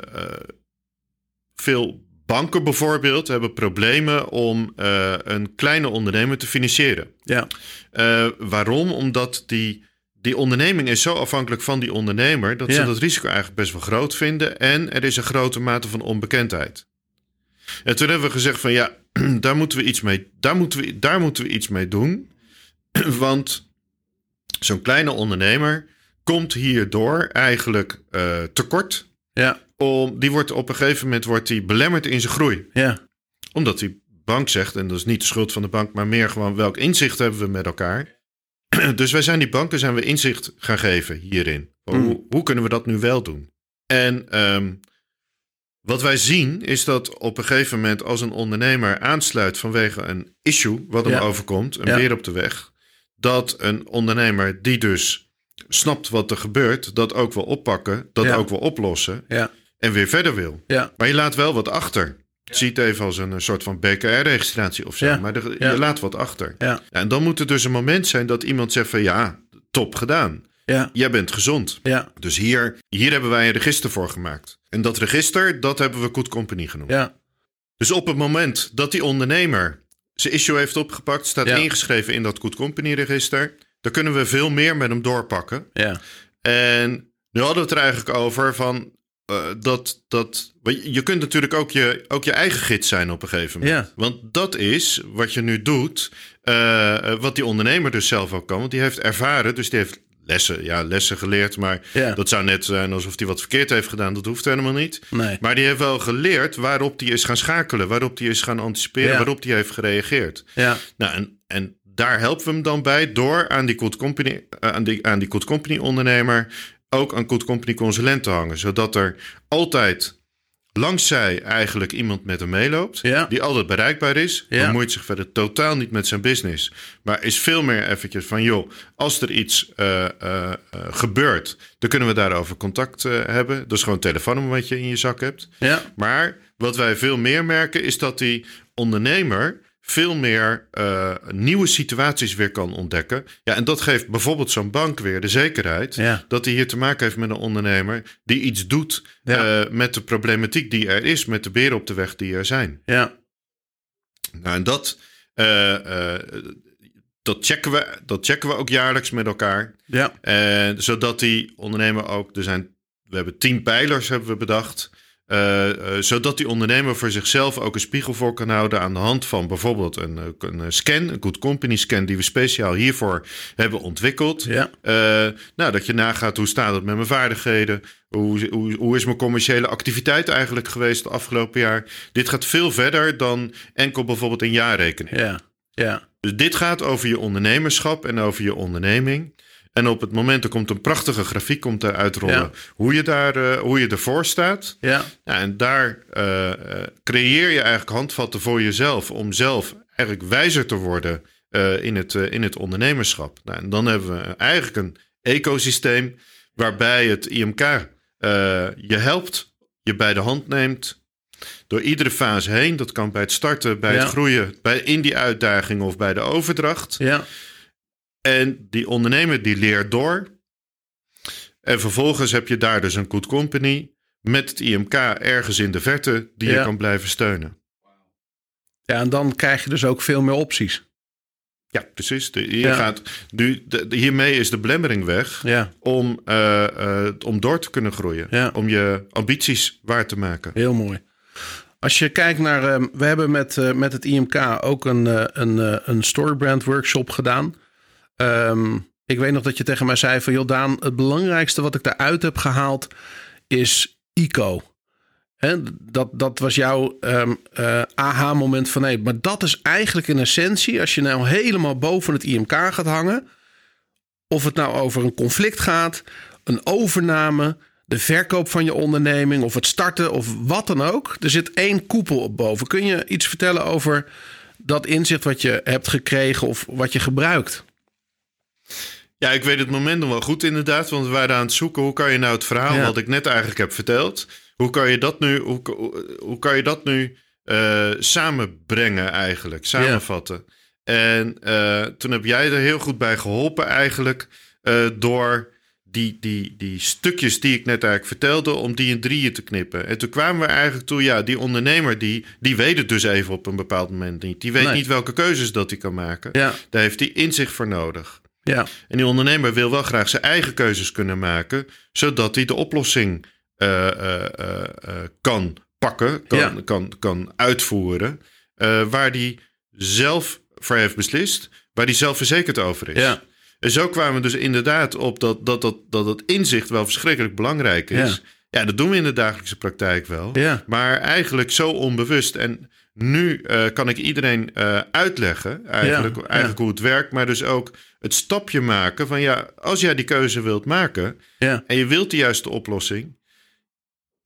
veel banken bijvoorbeeld hebben problemen om eh, een kleine ondernemer te financieren. ja, Eh, waarom? Omdat die, die onderneming is zo afhankelijk van die ondernemer dat ze dat risico eigenlijk best wel groot vinden. En er is een grote mate van onbekendheid. En toen hebben we gezegd van ja, daar moeten we iets mee, daar moeten we, daar moeten we iets mee doen. Want zo'n kleine ondernemer komt hierdoor eigenlijk eh, tekort. ja, Om, die wordt op een gegeven moment wordt die belemmerd in zijn groei ja, omdat die bank zegt, en dat is niet de schuld van de bank, maar meer gewoon welk inzicht hebben we met elkaar. Dus wij zijn die banken zijn we inzicht gaan geven hierin. Mm. Hoe, hoe kunnen we dat nu wel doen? En ehm, wat wij zien is dat op een gegeven moment als een ondernemer aansluit vanwege een issue wat hem Ja. overkomt, een Ja. beer op de weg, dat een ondernemer die dus snapt wat er gebeurt, dat ook wil oppakken, dat Ja. ook wil oplossen ja, en weer verder wil. ja, Maar je laat wel wat achter. Zie het even als een, soort van BKR-registratie of zo. Ja, Maar er- ja. je laat wat achter. ja, En dan moet er dus een moment zijn dat iemand zegt van... ja, top gedaan. ja, Jij bent gezond. ja, Dus hier, hier hebben wij een register voor gemaakt. En dat register, dat hebben we Good Company genoemd. ja, Dus op het moment dat die ondernemer zijn issue heeft opgepakt... staat Ja. ingeschreven in dat Good Company-register... dan kunnen we veel meer met hem doorpakken. ja, En nu hadden we het er eigenlijk over van eh, dat, dat je kunt natuurlijk ook je, ook je eigen gids zijn op een gegeven moment. Ja. Want dat is wat je nu doet, eh, eh, wat die ondernemer dus zelf ook kan. Want die heeft ervaren, dus die heeft lessen, ja, lessen geleerd. Maar Ja. dat zou net zijn alsof hij wat verkeerd heeft gedaan. Dat hoeft helemaal niet. nee, Maar die heeft wel geleerd waarop die is gaan schakelen, waarop die is gaan anticiperen, Ja. waarop die heeft gereageerd. ja, Nou, en, en daar helpen we hem dan bij door aan die Good Company, aan die, aan die Good Company ondernemer ook een Good Company consulent te hangen. Zodat er altijd langs zij eigenlijk iemand met hem meeloopt. Ja. Die altijd bereikbaar is. Ja. Bemoeit zich verder totaal niet met zijn business. Maar is veel meer eventjes van joh, als er iets eh, eh, eh, gebeurt, dan kunnen we daarover contact hebben. Dat is gewoon een telefoonnummer wat je in je zak hebt. ja, Maar wat wij veel meer merken is dat die ondernemer veel meer eh, nieuwe situaties weer kan ontdekken. Ja, en dat geeft bijvoorbeeld zo'n bank weer de zekerheid Ja. dat hij hier te maken heeft met een ondernemer die iets doet Ja. eh, met de problematiek die er is, met de beren op de weg die er zijn. ja, Nou, en dat, eh, dat, checken we, dat checken we ook jaarlijks met elkaar. ja, zodat die ondernemer ook, er zijn, we hebben tien pijlers hebben we bedacht. Eh, eh, zodat die ondernemer voor zichzelf ook een spiegel voor kan houden aan de hand van bijvoorbeeld een, eh, een scan, een Good Company scan, die we speciaal hiervoor hebben ontwikkeld. ja, nou, dat je nagaat hoe staat het met mijn vaardigheden? Hoe, hoe, hoe is mijn commerciële activiteit eigenlijk geweest het afgelopen jaar? Dit gaat veel verder dan enkel bijvoorbeeld een jaarrekening. ja, ja, Dus dit gaat over je ondernemerschap en over je onderneming. En op het moment er komt een prachtige grafiek komt er uitrollen Ja. hoe, je daar, eh, hoe je ervoor staat. ja, Ja, en daar eh, eh, creëer je eigenlijk handvatten voor jezelf om zelf eigenlijk wijzer te worden uh, in, het, in het ondernemerschap. Nou, en dan hebben we eigenlijk een ecosysteem waarbij het IMK je helpt, je bij de hand neemt, door iedere fase heen. Dat kan bij het starten, bij het groeien, bij, in die uitdaging of bij de overdracht. Ja. En die ondernemer die leert door. En vervolgens heb je daar dus een good company met het IMK ergens in de verte die je kan blijven steunen. Ja, en dan krijg je dus ook veel meer opties. Ja, precies. De, je gaat, nu, de, hiermee is de belemmering weg ja. om, uh, uh, om door te kunnen groeien. Ja. Om je ambities waar te maken. Heel mooi. Als je kijkt naar, uh, we hebben met, uh, met het IMK ook een, een, een storybrand workshop gedaan. Um, ik weet nog dat je tegen mij zei van, Jordaan, het belangrijkste wat ik daaruit heb gehaald is ICO. Dat, dat was jouw um, aha-moment van nee, maar dat is eigenlijk in essentie, als je nou helemaal boven het IMK gaat hangen, of het nou over een conflict gaat, een overname, de verkoop van je onderneming of het starten of wat dan ook. Er zit één koepel op boven. Kun je iets vertellen over dat inzicht wat je hebt gekregen of wat je gebruikt? Ja, ik weet het moment nog wel goed inderdaad, want we waren aan het zoeken hoe kan je nou het verhaal ja. wat ik net eigenlijk heb verteld, hoe kan je dat nu, hoe, hoe kan je dat nu uh, samenbrengen eigenlijk, samenvatten? Ja. En uh, toen heb jij er heel goed bij geholpen eigenlijk uh, door die, die, die stukjes die ik net eigenlijk vertelde, om die in drieën te knippen. En toen kwamen we eigenlijk toe, ja, die ondernemer, die, die weet het dus even op een bepaald moment niet. Die weet nee. niet welke keuzes dat hij kan maken. Ja. Daar heeft hij inzicht voor nodig. Ja. En die ondernemer wil wel graag zijn eigen keuzes kunnen maken, zodat hij de oplossing uh, uh, uh, kan pakken, kan, Ja. kan, kan uitvoeren, waar hij zelf voor heeft beslist, waar hij zelf verzekerd over is. Ja. En zo kwamen we dus inderdaad op dat dat, dat, dat het inzicht wel verschrikkelijk belangrijk is. Ja. dat doen we in de dagelijkse praktijk wel. Ja. Maar eigenlijk zo onbewust. En nu uh, kan ik iedereen uh, uitleggen eigenlijk, Ja, eigenlijk ja. hoe het werkt. Maar dus ook het stapje maken van ja, als jij die keuze wilt maken Ja. en je wilt de juiste oplossing.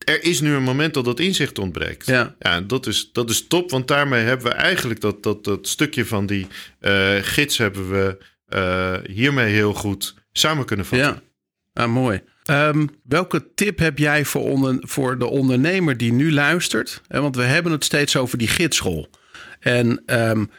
Er is nu een moment dat dat inzicht ontbreekt. Ja. Dat is, dat is top, want daarmee hebben we eigenlijk dat, dat, dat stukje van die uh, gids hebben we hiermee heel goed samen kunnen vatten. Ja, ah, mooi. Um, welke tip heb jij voor, onder, voor de ondernemer die nu luistert? Eh, Want we hebben het steeds over die gidsrol. En um,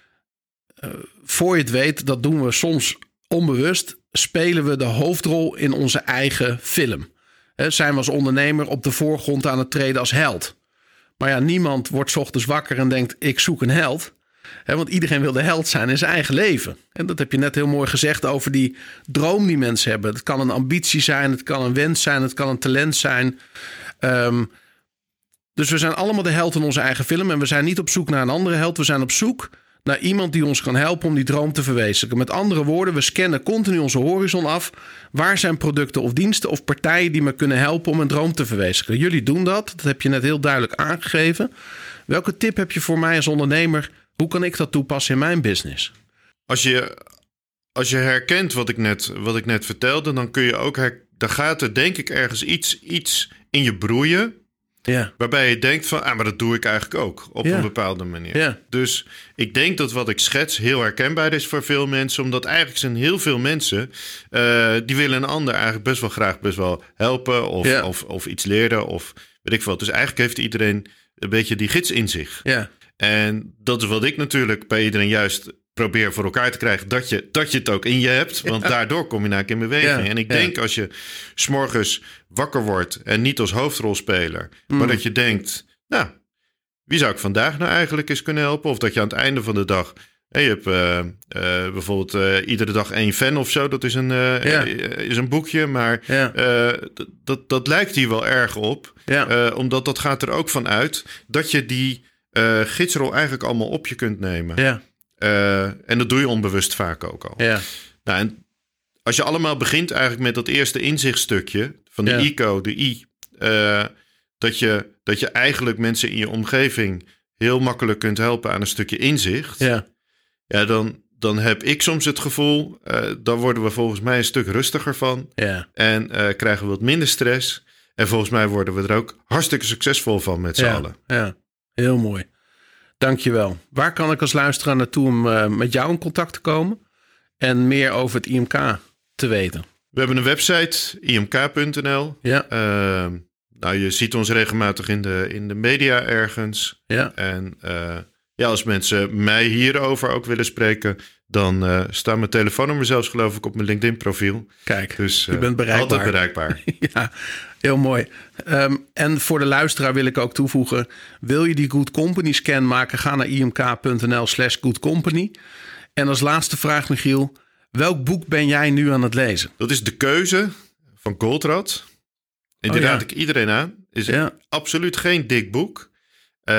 voor je het weet, dat doen we soms onbewust, spelen we de hoofdrol in onze eigen film. He, zijn we als ondernemer op de voorgrond aan het treden als held. Maar ja, niemand wordt ochtends wakker en denkt: ik zoek een held. Want iedereen wil de held zijn in zijn eigen leven. En dat heb je net heel mooi gezegd over die droom die mensen hebben. Het kan een ambitie zijn, het kan een wens zijn, het kan een talent zijn. Um, dus we zijn allemaal de held in onze eigen film. En we zijn niet op zoek naar een andere held. We zijn op zoek naar iemand die ons kan helpen om die droom te verwezenlijken. Met andere woorden, we scannen continu onze horizon af. Waar zijn producten of diensten of partijen die me kunnen helpen om een droom te verwezenlijken? Jullie doen dat. Dat heb je net heel duidelijk aangegeven. Welke tip heb je voor mij als ondernemer? Hoe kan ik dat toepassen in mijn business? Als je, als je herkent wat ik, net, wat ik net vertelde, dan kun je ook. Her, dan gaat er denk ik ergens iets, iets in je broeien. Ja. Waarbij je denkt van, ah, maar dat doe ik eigenlijk ook op Ja. een bepaalde manier. Ja. Dus ik denk dat wat ik schets heel herkenbaar is voor veel mensen. Omdat eigenlijk zijn heel veel mensen, uh, die willen een ander eigenlijk best wel graag best wel helpen. Of, of, of iets leren of weet ik wat. Dus eigenlijk heeft iedereen een beetje die gids in zich. Ja. En dat is wat ik natuurlijk bij iedereen juist probeer voor elkaar te krijgen. Dat je, dat je het ook in je hebt. Want daardoor kom je eigenlijk in beweging. Ja, En ik denk als je s'morgens wakker wordt en niet als hoofdrolspeler. Mm. Maar dat je denkt, nou, wie zou ik vandaag nou eigenlijk eens kunnen helpen? Of dat je aan het einde van de dag... hè, je hebt uh, uh, bijvoorbeeld uh, iedere dag één fan of zo. Dat is een, Ja. is een boekje. Maar Ja. dat, dat lijkt hier wel erg op. Ja. Omdat dat gaat er ook van uit dat je die uh, gidsrol eigenlijk allemaal op je kunt nemen. Ja. Uh, en dat doe je onbewust vaak ook al. Ja. Nou, en als je allemaal begint eigenlijk met dat eerste inzichtstukje van de Ja. ICO, de I, uh, dat, je, dat je eigenlijk mensen in je omgeving heel makkelijk kunt helpen aan een stukje inzicht. Ja. Ja, dan, dan heb ik soms het gevoel, uh, dan worden we volgens mij een stuk rustiger van. Ja. En uh, krijgen we wat minder stress. En volgens mij worden we er ook hartstikke succesvol van met z'n ja. allen. Ja. Heel mooi. Dankjewel. Waar kan ik als luisteraar naartoe om uh, met jou in contact te komen en meer over het IMK te weten? We hebben een website, imk.nl. Ja. Uh, nou, je ziet ons regelmatig in de, in de media ergens. Ja. En uh, ja, als mensen mij hierover ook willen spreken, dan uh, staat mijn telefoonnummer zelfs geloof ik op mijn LinkedIn profiel. Kijk, dus, je bent bereikbaar. Altijd bereikbaar. ja, heel mooi. Um, en voor de luisteraar wil ik ook toevoegen, wil je die Good Company scan maken, ga naar imk.nl slash goodcompany. En als laatste vraag Michiel, welk boek ben jij nu aan het lezen? Dat is De Keuze van Goldrad. En die Oh, ja. raad ik iedereen aan. Is Ja. absoluut geen dik boek. Uh,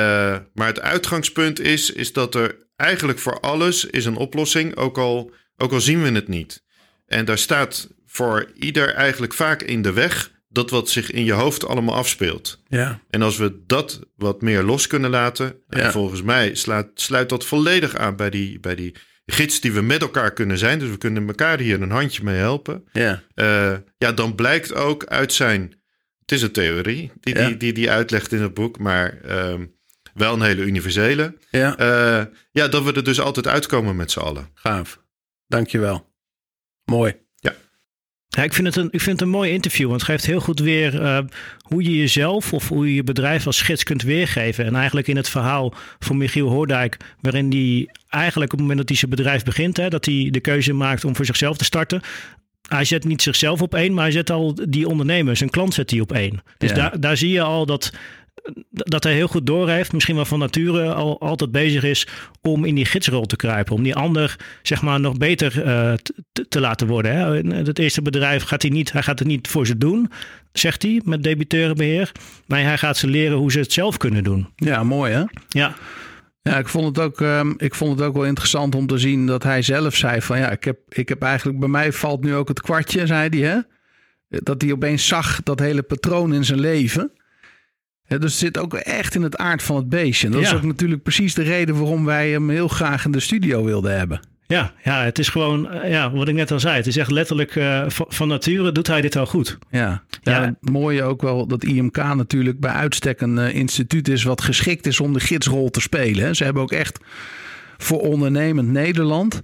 maar het uitgangspunt is, is dat er eigenlijk voor alles is een oplossing, ook al, ook al zien we het niet. En daar staat voor ieder eigenlijk vaak in de weg dat wat zich in je hoofd allemaal afspeelt. Ja, En als we dat wat meer los kunnen laten, Ja. en volgens mij sluit, sluit dat volledig aan bij die, bij die gids die we met elkaar kunnen zijn. Dus we kunnen elkaar hier een handje mee helpen. ja, Uh, ja, dan blijkt ook uit zijn. Het is een theorie die Ja. die, die, die uitlegt in het boek, maar um, wel een hele universele. ja, Uh, ja, dat we er dus altijd uitkomen met z'n allen. gaaf. Dankjewel. Mooi. Ja, ik, vind het een, ik vind het een mooi interview, want het geeft heel goed weer uh, hoe je jezelf of hoe je je bedrijf als gids kunt weergeven. En eigenlijk in het verhaal van Michiel Hoordijk, waarin hij eigenlijk op het moment dat hij zijn bedrijf begint, hè, dat hij de keuze maakt om voor zichzelf te starten. Hij zet niet zichzelf op één, maar hij zet al die ondernemers, zijn klant zet hij op één. Dus Ja. daar, daar zie je al dat, dat hij heel goed doorheeft, misschien wel van nature al altijd bezig is om in die gidsrol te kruipen. Om die ander zeg maar nog beter uh, te, te, laten worden. Hè. In Het eerste bedrijf gaat hij niet, hij gaat het niet voor ze doen, zegt hij met debiteurenbeheer. Maar hij gaat ze leren hoe ze het zelf kunnen doen. Ja, mooi hè? Ja, Ja, ik vond, het ook, ehm, ik vond het ook wel interessant om te zien dat hij zelf zei van ja, ik heb, ik heb eigenlijk, bij mij valt nu ook het kwartje, zei hij hè. Dat hij opeens zag dat hele patroon in zijn leven. Ja, dus het zit ook echt in het aard van het beestje. En dat is ook natuurlijk precies de reden waarom wij hem heel graag in de studio wilden hebben. ja, ja, het is gewoon, uh, ja, wat ik net al zei, het is echt letterlijk uh, van, nature doet hij dit al goed. Ja, ja. Ja. het mooie ook wel dat IMK natuurlijk bij uitstek een eh, instituut is wat geschikt is om de gidsrol te spelen. hè. Ze hebben ook echt voor ondernemend Nederland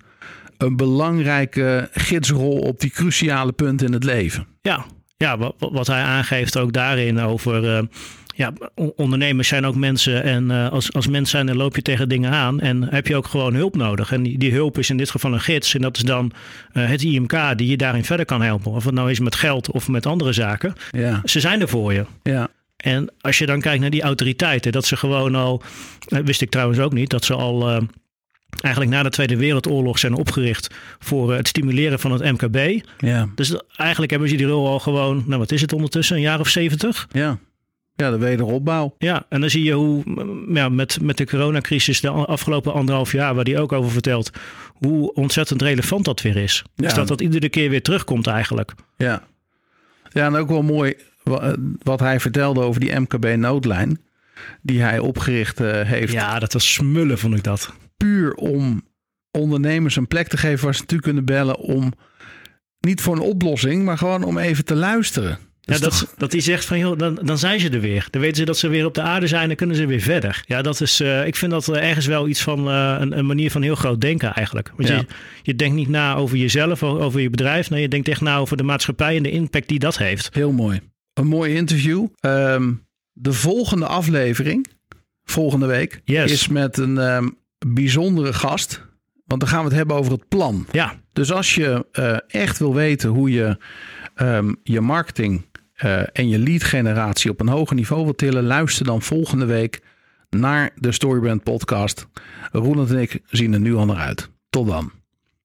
een belangrijke gidsrol op die cruciale punten in het leven. Ja, ja wat, wat hij aangeeft ook daarin over. Uh, ja, on- ondernemers zijn ook mensen en uh, als, als mens zijn dan loop je tegen dingen aan en heb je ook gewoon hulp nodig. En die, die hulp is in dit geval een gids en dat is dan uh, het IMK die je daarin verder kan helpen. Of het nou is met geld of met andere zaken. Ja, Ze zijn er voor je. ja, En als je dan kijkt naar die autoriteiten, dat ze gewoon al, eh, wist ik trouwens ook niet, dat ze al eh, eigenlijk na de Tweede Wereldoorlog zijn opgericht voor eh, het stimuleren van het MKB. ja, Dus eigenlijk hebben ze die rol al gewoon, nou wat is het ondertussen, een jaar of zeventig? ja. Ja, de wederopbouw. Ja, en dan zie je hoe ja, met, met de coronacrisis de afgelopen anderhalf jaar, waar die ook over vertelt, hoe ontzettend relevant dat weer is. Ja. Dus dat dat iedere keer weer terugkomt eigenlijk. Ja. Ja, en ook wel mooi wa- wat hij vertelde over die MKB-noodlijn. Die hij opgericht eh, heeft. Ja, dat was smullen vond ik dat. puur om ondernemers een plek te geven waar ze naartoe kunnen bellen om niet voor een oplossing, maar gewoon om even te luisteren. Ja, is dat, toch- dat hij zegt van, joh, dan, dan zijn ze er weer. Dan weten ze dat ze weer op de aarde zijn en kunnen ze weer verder. Ja, dat is, eh, ik vind dat eh, ergens wel iets van eh, een, een manier van heel groot denken eigenlijk. Want Ja. je, je denkt niet na over jezelf, over je bedrijf. Nee, je denkt echt na over de maatschappij en de impact die dat heeft. Heel mooi. Een mooi interview. Ehm, de volgende aflevering, volgende week, Yes. is met een ehm, bijzondere gast. Want dan gaan we het hebben over het plan. Ja, Dus als je echt wil weten hoe je ehm, je marketing eh, en je lead generatie op een hoger niveau wilt tillen, luister dan volgende week naar de Storybrand podcast. Roland en ik zien er nu al naar uit. Tot dan.